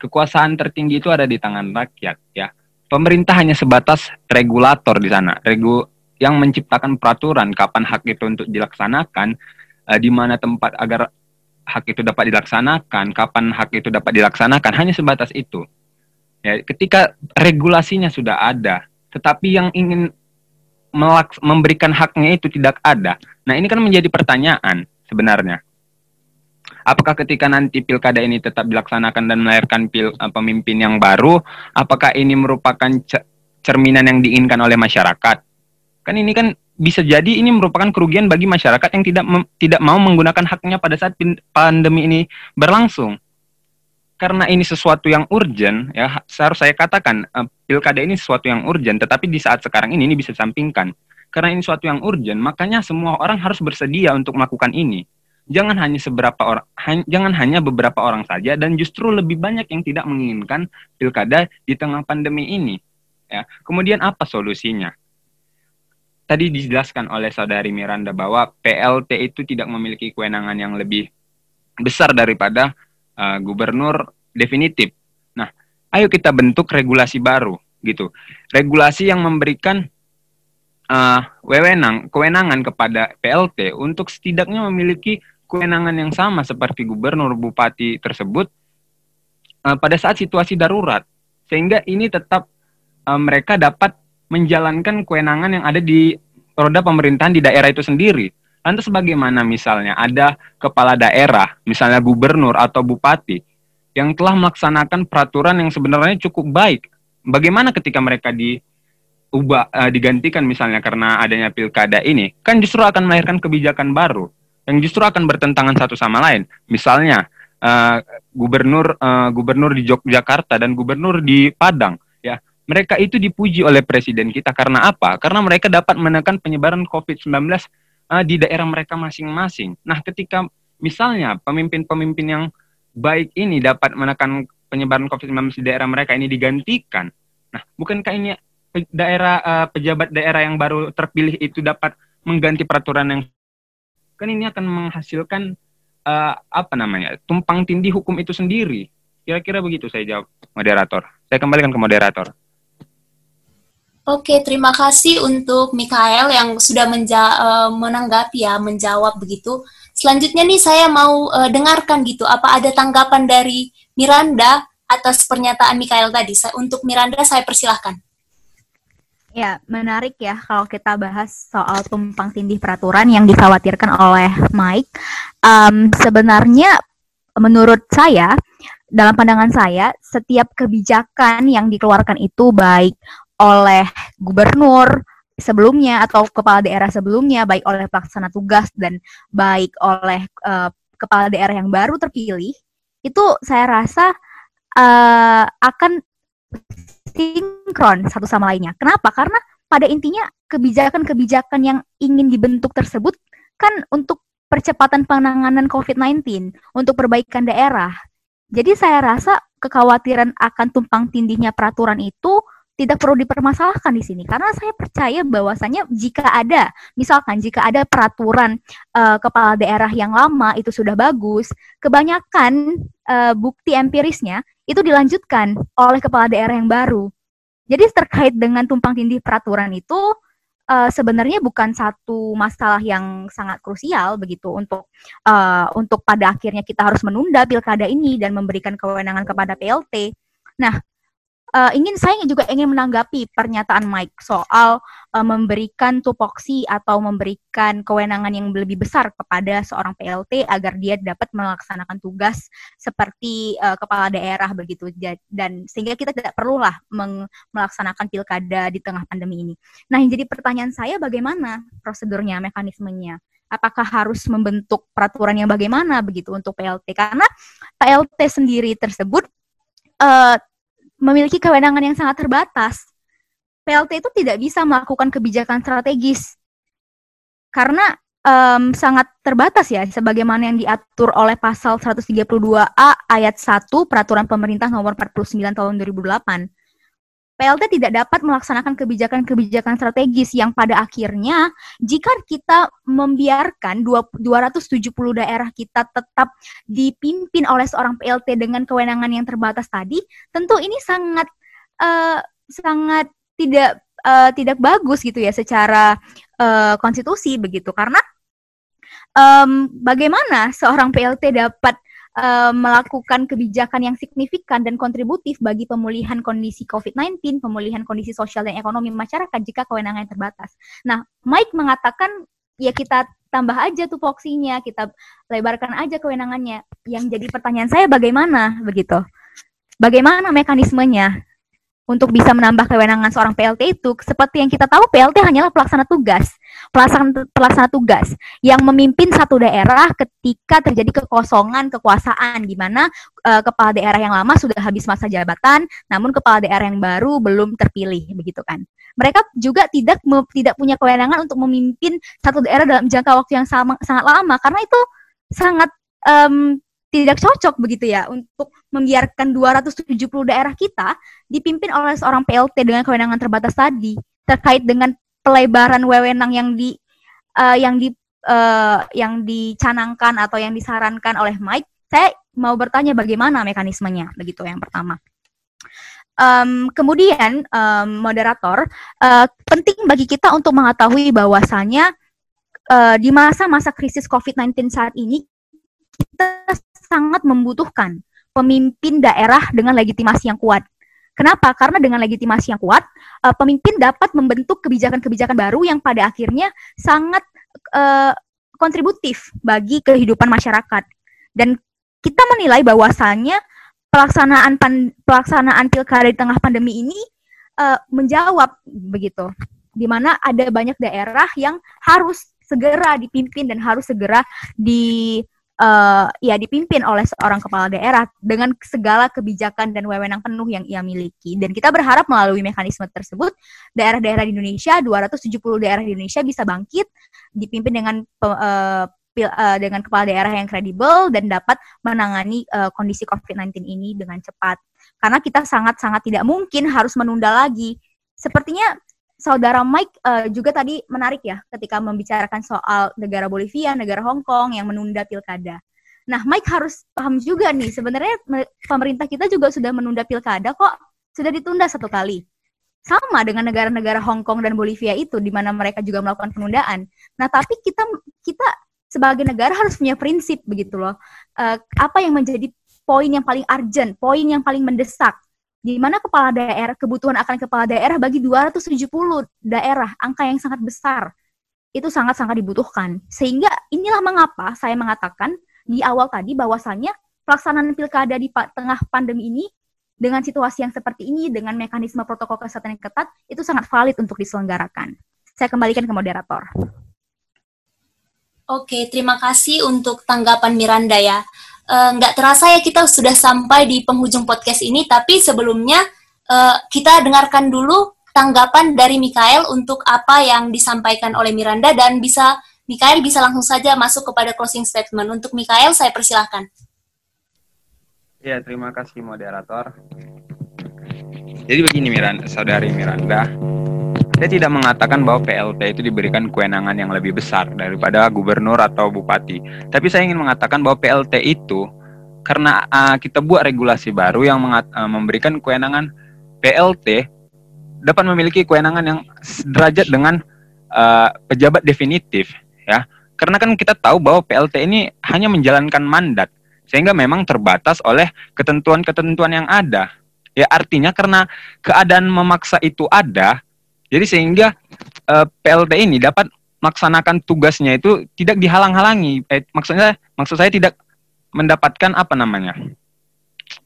kekuasaan tertinggi itu ada di tangan rakyat ya. Pemerintah hanya sebatas regulator di sana, regu yang menciptakan peraturan kapan hak itu untuk dilaksanakan, uh, di mana tempat agar hak itu dapat dilaksanakan, kapan hak itu dapat dilaksanakan, hanya sebatas itu. Ya, ketika regulasinya sudah ada, tetapi yang ingin memberikan haknya itu tidak ada. Nah, ini kan menjadi pertanyaan sebenarnya. Apakah ketika nanti pilkada ini tetap dilaksanakan dan melahirkan pil, uh, pemimpin yang baru, apakah ini merupakan cerminan yang diinginkan oleh masyarakat? Kan ini kan bisa jadi ini merupakan kerugian bagi masyarakat yang tidak tidak mau menggunakan haknya pada saat pandemi ini berlangsung. Karena ini sesuatu yang urgent, ya seharusnya saya katakan uh, pilkada ini sesuatu yang urgent, tetapi di saat sekarang ini ini bisa sampingkan. Karena ini sesuatu yang urgent, makanya semua orang harus bersedia untuk melakukan ini. Jangan hanya seberapa orang, ha jangan hanya beberapa orang saja, dan justru lebih banyak yang tidak menginginkan pilkada di tengah pandemi ini. Ya, kemudian apa solusinya? tadi dijelaskan oleh saudari Miranda bahwa PLT itu tidak memiliki kewenangan yang lebih besar daripada uh, gubernur definitif. Nah, ayo kita bentuk regulasi baru gitu. Regulasi yang memberikan uh, wewenang, kewenangan kepada PLT untuk setidaknya memiliki kewenangan yang sama seperti gubernur bupati tersebut uh, pada saat situasi darurat. Sehingga ini tetap uh, mereka dapat menjalankan kewenangan yang ada di roda pemerintahan di daerah itu sendiri. Lantas bagaimana misalnya ada kepala daerah, misalnya gubernur atau bupati, yang telah melaksanakan peraturan yang sebenarnya cukup baik. Bagaimana ketika mereka diubah, uh, digantikan misalnya karena adanya pilkada ini, kan justru akan melahirkan kebijakan baru yang justru akan bertentangan satu sama lain. Misalnya uh, gubernur uh, gubernur di Yogyakarta dan gubernur di Padang mereka itu dipuji oleh presiden kita karena apa? Karena mereka dapat menekan penyebaran COVID-19 uh, di daerah mereka masing-masing. Nah, ketika misalnya pemimpin-pemimpin yang baik ini dapat menekan penyebaran COVID-19 di daerah mereka ini digantikan. Nah, bukankah ini daerah uh, pejabat daerah yang baru terpilih itu dapat mengganti peraturan yang kan ini akan menghasilkan uh, apa namanya tumpang tindih hukum itu sendiri. Kira-kira begitu saya jawab moderator. Saya kembalikan ke moderator. Oke, terima kasih untuk Mikael yang sudah menja uh, menanggapi ya, menjawab begitu. Selanjutnya nih saya mau uh, dengarkan gitu, apa ada tanggapan dari Miranda atas pernyataan Mikael tadi? Untuk Miranda saya persilahkan. Ya, menarik ya kalau kita bahas soal tumpang tindih peraturan yang dikhawatirkan oleh Mike. Um, sebenarnya menurut saya, dalam pandangan saya, setiap kebijakan yang dikeluarkan itu baik oleh gubernur sebelumnya atau kepala daerah sebelumnya, baik oleh pelaksana tugas dan baik oleh uh, kepala daerah yang baru terpilih, itu saya rasa uh, akan sinkron satu sama lainnya. Kenapa? Karena pada intinya kebijakan-kebijakan yang ingin dibentuk tersebut kan untuk percepatan penanganan COVID-19, untuk perbaikan daerah. Jadi saya rasa kekhawatiran akan tumpang tindihnya peraturan itu tidak perlu dipermasalahkan di sini karena saya percaya bahwasanya jika ada misalkan jika ada peraturan uh, kepala daerah yang lama itu sudah bagus kebanyakan uh, bukti empirisnya itu dilanjutkan oleh kepala daerah yang baru jadi terkait dengan tumpang tindih peraturan itu uh, sebenarnya bukan satu masalah yang sangat krusial begitu untuk uh, untuk pada akhirnya kita harus menunda pilkada ini dan memberikan kewenangan kepada PLT. Nah, uh, ingin saya juga ingin menanggapi pernyataan Mike soal uh, memberikan tupoksi atau memberikan kewenangan yang lebih besar kepada seorang PLT agar dia dapat melaksanakan tugas seperti uh, kepala daerah begitu dan sehingga kita tidak perlulah melaksanakan pilkada di tengah pandemi ini. Nah, yang jadi pertanyaan saya bagaimana prosedurnya, mekanismenya? apakah harus membentuk peraturan yang bagaimana begitu untuk PLT karena PLT sendiri tersebut uh, memiliki kewenangan yang sangat terbatas. PLT itu tidak bisa melakukan kebijakan strategis karena um, sangat terbatas ya sebagaimana yang diatur oleh pasal 132A ayat 1 Peraturan Pemerintah Nomor 49 Tahun 2008. PLT tidak dapat melaksanakan kebijakan-kebijakan strategis yang pada akhirnya jika kita membiarkan 270 daerah kita tetap dipimpin oleh seorang PLT dengan kewenangan yang terbatas tadi, tentu ini sangat uh, sangat tidak uh, tidak bagus gitu ya secara uh, konstitusi begitu. Karena um, bagaimana seorang PLT dapat uh, melakukan kebijakan yang signifikan dan kontributif bagi pemulihan kondisi COVID-19, pemulihan kondisi sosial dan ekonomi masyarakat jika kewenangan terbatas. Nah, Mike mengatakan ya kita tambah aja tuh voksinya, kita lebarkan aja kewenangannya. Yang jadi pertanyaan saya bagaimana begitu? Bagaimana mekanismenya? untuk bisa menambah kewenangan seorang PLT itu seperti yang kita tahu PLT hanyalah pelaksana tugas pelaksana pelaksana tugas yang memimpin satu daerah ketika terjadi kekosongan kekuasaan di mana uh, kepala daerah yang lama sudah habis masa jabatan namun kepala daerah yang baru belum terpilih begitu kan. Mereka juga tidak tidak punya kewenangan untuk memimpin satu daerah dalam jangka waktu yang sama, sangat lama karena itu sangat um, tidak cocok begitu ya untuk membiarkan 270 daerah kita dipimpin oleh seorang PLT dengan kewenangan terbatas tadi terkait dengan pelebaran wewenang yang di uh, yang di uh, yang dicanangkan atau yang disarankan oleh Mike. Saya mau bertanya bagaimana mekanismenya begitu yang pertama. Um, kemudian um, moderator uh, penting bagi kita untuk mengetahui bahwasanya uh, di masa-masa krisis COVID-19 saat ini kita sangat membutuhkan pemimpin daerah dengan legitimasi yang kuat. Kenapa? Karena dengan legitimasi yang kuat, uh, pemimpin dapat membentuk kebijakan-kebijakan baru yang pada akhirnya sangat uh, kontributif bagi kehidupan masyarakat. Dan kita menilai bahwasannya pelaksanaan pan, pelaksanaan pilkada di tengah pandemi ini uh, menjawab begitu, di mana ada banyak daerah yang harus segera dipimpin dan harus segera di uh, ya dipimpin oleh seorang kepala daerah dengan segala kebijakan dan wewenang penuh yang ia miliki. Dan kita berharap melalui mekanisme tersebut daerah-daerah di Indonesia, 270 daerah di Indonesia bisa bangkit dipimpin dengan uh, dengan kepala daerah yang kredibel dan dapat menangani uh, kondisi COVID-19 ini dengan cepat. Karena kita sangat-sangat tidak mungkin harus menunda lagi. Sepertinya saudara Mike uh, juga tadi menarik ya ketika membicarakan soal negara Bolivia, negara Hong Kong yang menunda pilkada. Nah, Mike harus paham juga nih, sebenarnya pemerintah kita juga sudah menunda pilkada kok, sudah ditunda satu kali. Sama dengan negara-negara Hong Kong dan Bolivia itu, di mana mereka juga melakukan penundaan. Nah, tapi kita kita sebagai negara harus punya prinsip begitu loh. Uh, apa yang menjadi poin yang paling urgent, poin yang paling mendesak di mana kepala daerah kebutuhan akan kepala daerah bagi 270 daerah angka yang sangat besar itu sangat-sangat dibutuhkan sehingga inilah mengapa saya mengatakan di awal tadi bahwasannya pelaksanaan pilkada di tengah pandemi ini dengan situasi yang seperti ini dengan mekanisme protokol kesehatan yang ketat itu sangat valid untuk diselenggarakan. Saya kembalikan ke moderator. Oke, terima kasih untuk tanggapan Miranda ya. Eh, nggak uh, terasa ya kita sudah sampai di penghujung podcast ini, tapi sebelumnya uh, kita dengarkan dulu tanggapan dari Mikael untuk apa yang disampaikan oleh Miranda dan bisa Mikael bisa langsung saja masuk kepada closing statement. Untuk Mikael saya persilahkan. Ya, terima kasih moderator. Jadi begini Miranda, saudari Miranda, saya tidak mengatakan bahwa PLT itu diberikan kewenangan yang lebih besar daripada gubernur atau bupati. Tapi saya ingin mengatakan bahwa PLT itu karena uh, kita buat regulasi baru yang uh, memberikan kewenangan PLT dapat memiliki kewenangan yang sederajat dengan uh, pejabat definitif ya. Karena kan kita tahu bahwa PLT ini hanya menjalankan mandat sehingga memang terbatas oleh ketentuan-ketentuan yang ada. Ya artinya karena keadaan memaksa itu ada, jadi sehingga uh, eh, PLT ini dapat melaksanakan tugasnya itu tidak dihalang-halangi. Eh, maksudnya maksud saya tidak mendapatkan apa namanya?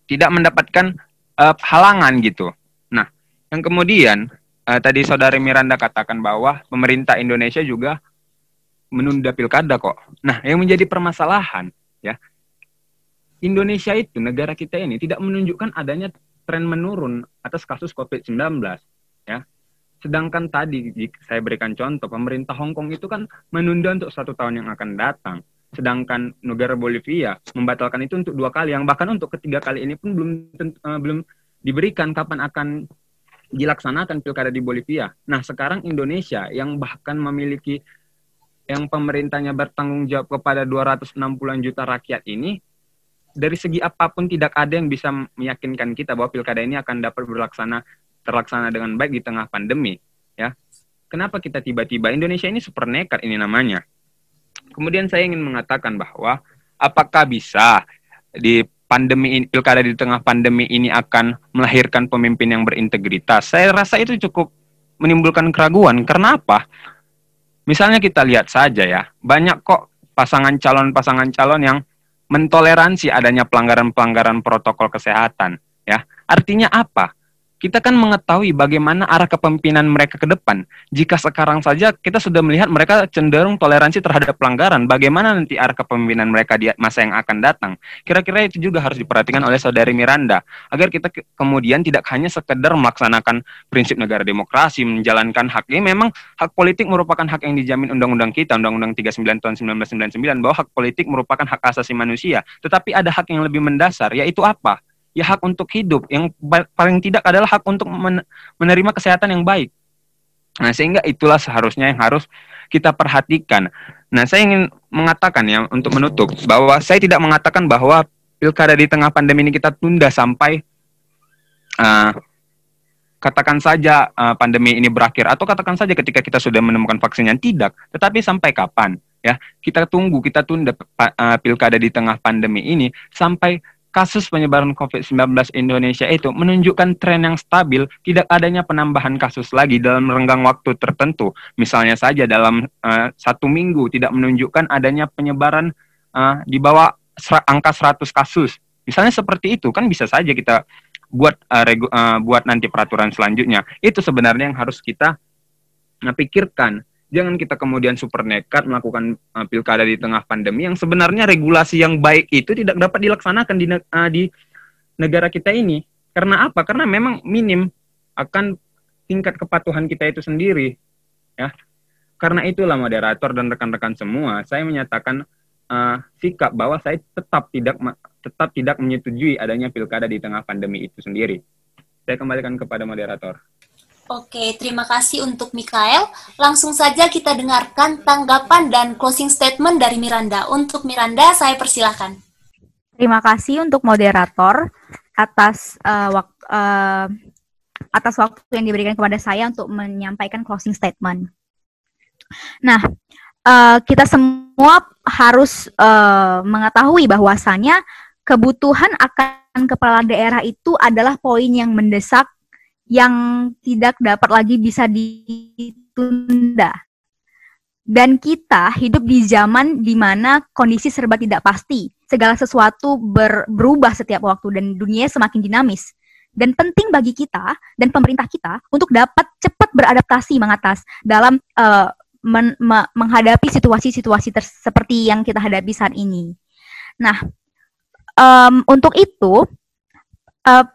Tidak mendapatkan uh, halangan gitu. Nah, yang kemudian uh, tadi saudari Miranda katakan bahwa pemerintah Indonesia juga menunda pilkada kok. Nah, yang menjadi permasalahan ya Indonesia itu negara kita ini tidak menunjukkan adanya tren menurun atas kasus COVID-19 ya. Sedangkan tadi saya berikan contoh, pemerintah Hong Kong itu kan menunda untuk satu tahun yang akan datang. Sedangkan negara Bolivia membatalkan itu untuk dua kali, yang bahkan untuk ketiga kali ini pun belum uh, belum diberikan kapan akan dilaksanakan pilkada di Bolivia. Nah sekarang Indonesia yang bahkan memiliki yang pemerintahnya bertanggung jawab kepada 260 juta rakyat ini dari segi apa pun tidak ada yang bisa meyakinkan kita bahwa pilkada ini akan dapat berlaksana terlaksana dengan baik di tengah pandemi ya. Kenapa kita tiba-tiba? Indonesia ini super nekat ini namanya. Kemudian saya ingin mengatakan bahwa apakah bisa di pandemi ini, pilkada di tengah pandemi ini akan melahirkan pemimpin yang berintegritas? Saya rasa itu cukup menimbulkan keraguan. Karena apa? Misalnya kita lihat saja ya banyak kok pasangan calon-pasangan calon yang mentoleransi adanya pelanggaran-pelanggaran protokol kesehatan ya. Artinya apa kita kan mengetahui bagaimana arah kepemimpinan mereka ke depan. Jika sekarang saja kita sudah melihat mereka cenderung toleransi terhadap pelanggaran, bagaimana nanti arah kepemimpinan mereka di masa yang akan datang? Kira-kira itu juga harus diperhatikan oleh saudari Miranda, agar kita ke kemudian tidak hanya sekedar melaksanakan prinsip negara demokrasi, menjalankan hak ini. Memang hak politik merupakan hak yang dijamin undang-undang kita, Undang-Undang 39 tahun 1999, bahwa hak politik merupakan hak asasi manusia. Tetapi ada hak yang lebih mendasar, yaitu apa? Ya hak untuk hidup. Yang paling tidak adalah hak untuk menerima kesehatan yang baik. Nah, sehingga itulah seharusnya yang harus kita perhatikan. Nah, saya ingin mengatakan ya untuk menutup bahwa saya tidak mengatakan bahwa pilkada di tengah pandemi ini kita tunda sampai uh, katakan saja uh, pandemi ini berakhir. Atau katakan saja ketika kita sudah menemukan vaksinnya. Tidak, tetapi sampai kapan? Ya kita tunggu kita tunda uh, pilkada di tengah pandemi ini sampai kasus penyebaran COVID-19 Indonesia itu menunjukkan tren yang stabil, tidak adanya penambahan kasus lagi dalam renggang waktu tertentu. Misalnya saja dalam uh, satu minggu tidak menunjukkan adanya penyebaran uh, di bawah angka 100 kasus. Misalnya seperti itu kan bisa saja kita buat uh, regu, uh, buat nanti peraturan selanjutnya. Itu sebenarnya yang harus kita pikirkan jangan kita kemudian super nekat melakukan uh, pilkada di tengah pandemi yang sebenarnya regulasi yang baik itu tidak dapat dilaksanakan di, uh, di negara kita ini. Karena apa? Karena memang minim akan tingkat kepatuhan kita itu sendiri. Ya. Karena itulah moderator dan rekan-rekan semua, saya menyatakan uh, sikap bahwa saya tetap tidak tetap tidak menyetujui adanya pilkada di tengah pandemi itu sendiri. Saya kembalikan kepada moderator. Oke, terima kasih untuk Mikael. Langsung saja kita dengarkan tanggapan dan closing statement dari Miranda. Untuk Miranda, saya persilahkan. Terima kasih untuk moderator atas uh, wak uh, atas waktu yang diberikan kepada saya untuk menyampaikan closing statement. Nah, uh, kita semua harus uh, mengetahui bahwasanya kebutuhan akan kepala daerah itu adalah poin yang mendesak yang tidak dapat lagi bisa ditunda. Dan kita hidup di zaman di mana kondisi serba tidak pasti. Segala sesuatu ber, berubah setiap waktu dan dunia semakin dinamis. Dan penting bagi kita dan pemerintah kita untuk dapat cepat beradaptasi mengatas dalam uh, men, me, menghadapi situasi-situasi seperti yang kita hadapi saat ini. Nah, um, untuk itu uh,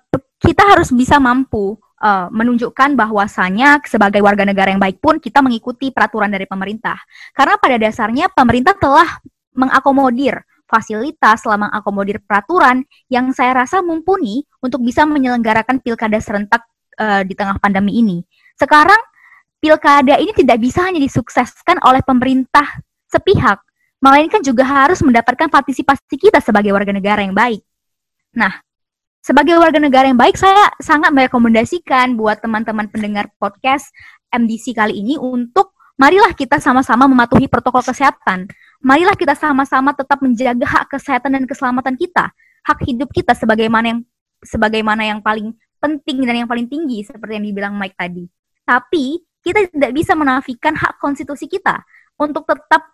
kita harus bisa mampu uh, menunjukkan bahwasanya sebagai warga negara yang baik pun kita mengikuti peraturan dari pemerintah. Karena pada dasarnya pemerintah telah mengakomodir fasilitas selama mengakomodir peraturan yang saya rasa mumpuni untuk bisa menyelenggarakan pilkada serentak uh, di tengah pandemi ini. Sekarang pilkada ini tidak bisa hanya disukseskan oleh pemerintah sepihak, melainkan juga harus mendapatkan partisipasi kita sebagai warga negara yang baik. Nah, sebagai warga negara yang baik, saya sangat merekomendasikan buat teman-teman pendengar podcast MDC kali ini untuk marilah kita sama-sama mematuhi protokol kesehatan. Marilah kita sama-sama tetap menjaga hak kesehatan dan keselamatan kita, hak hidup kita sebagaimana yang sebagaimana yang paling penting dan yang paling tinggi seperti yang dibilang Mike tadi. Tapi kita tidak bisa menafikan hak konstitusi kita untuk tetap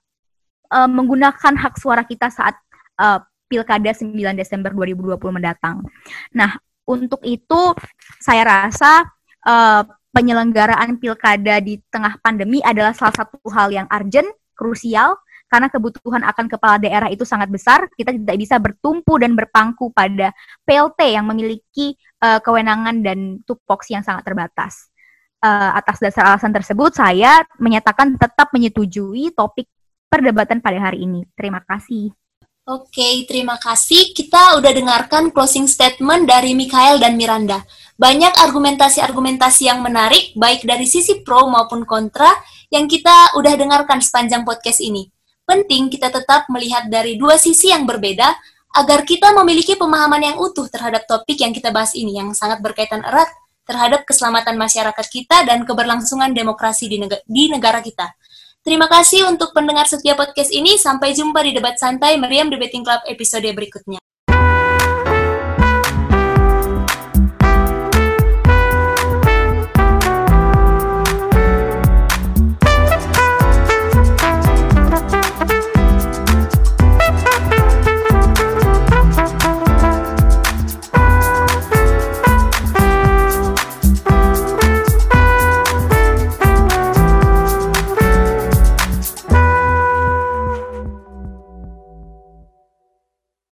uh, menggunakan hak suara kita saat uh, Pilkada 9 Desember 2020 mendatang. Nah, untuk itu saya rasa uh, penyelenggaraan pilkada di tengah pandemi adalah salah satu hal yang urgent, krusial, karena kebutuhan akan kepala daerah itu sangat besar, kita tidak bisa bertumpu dan berpangku pada PLT yang memiliki uh, kewenangan dan tupoksi yang sangat terbatas. Uh, atas dasar alasan tersebut, saya menyatakan tetap menyetujui topik perdebatan pada hari ini. Terima kasih. Oke, terima kasih. Kita udah dengarkan closing statement dari Mikael dan Miranda. Banyak argumentasi-argumentasi yang menarik, baik dari sisi pro maupun kontra, yang kita udah dengarkan sepanjang podcast ini. Penting kita tetap melihat dari dua sisi yang berbeda, agar kita memiliki pemahaman yang utuh terhadap topik yang kita bahas ini, yang sangat berkaitan erat terhadap keselamatan masyarakat kita dan keberlangsungan demokrasi di negara kita. Terima kasih untuk pendengar setiap podcast ini. Sampai jumpa di debat santai Meriam Debating Club episode berikutnya.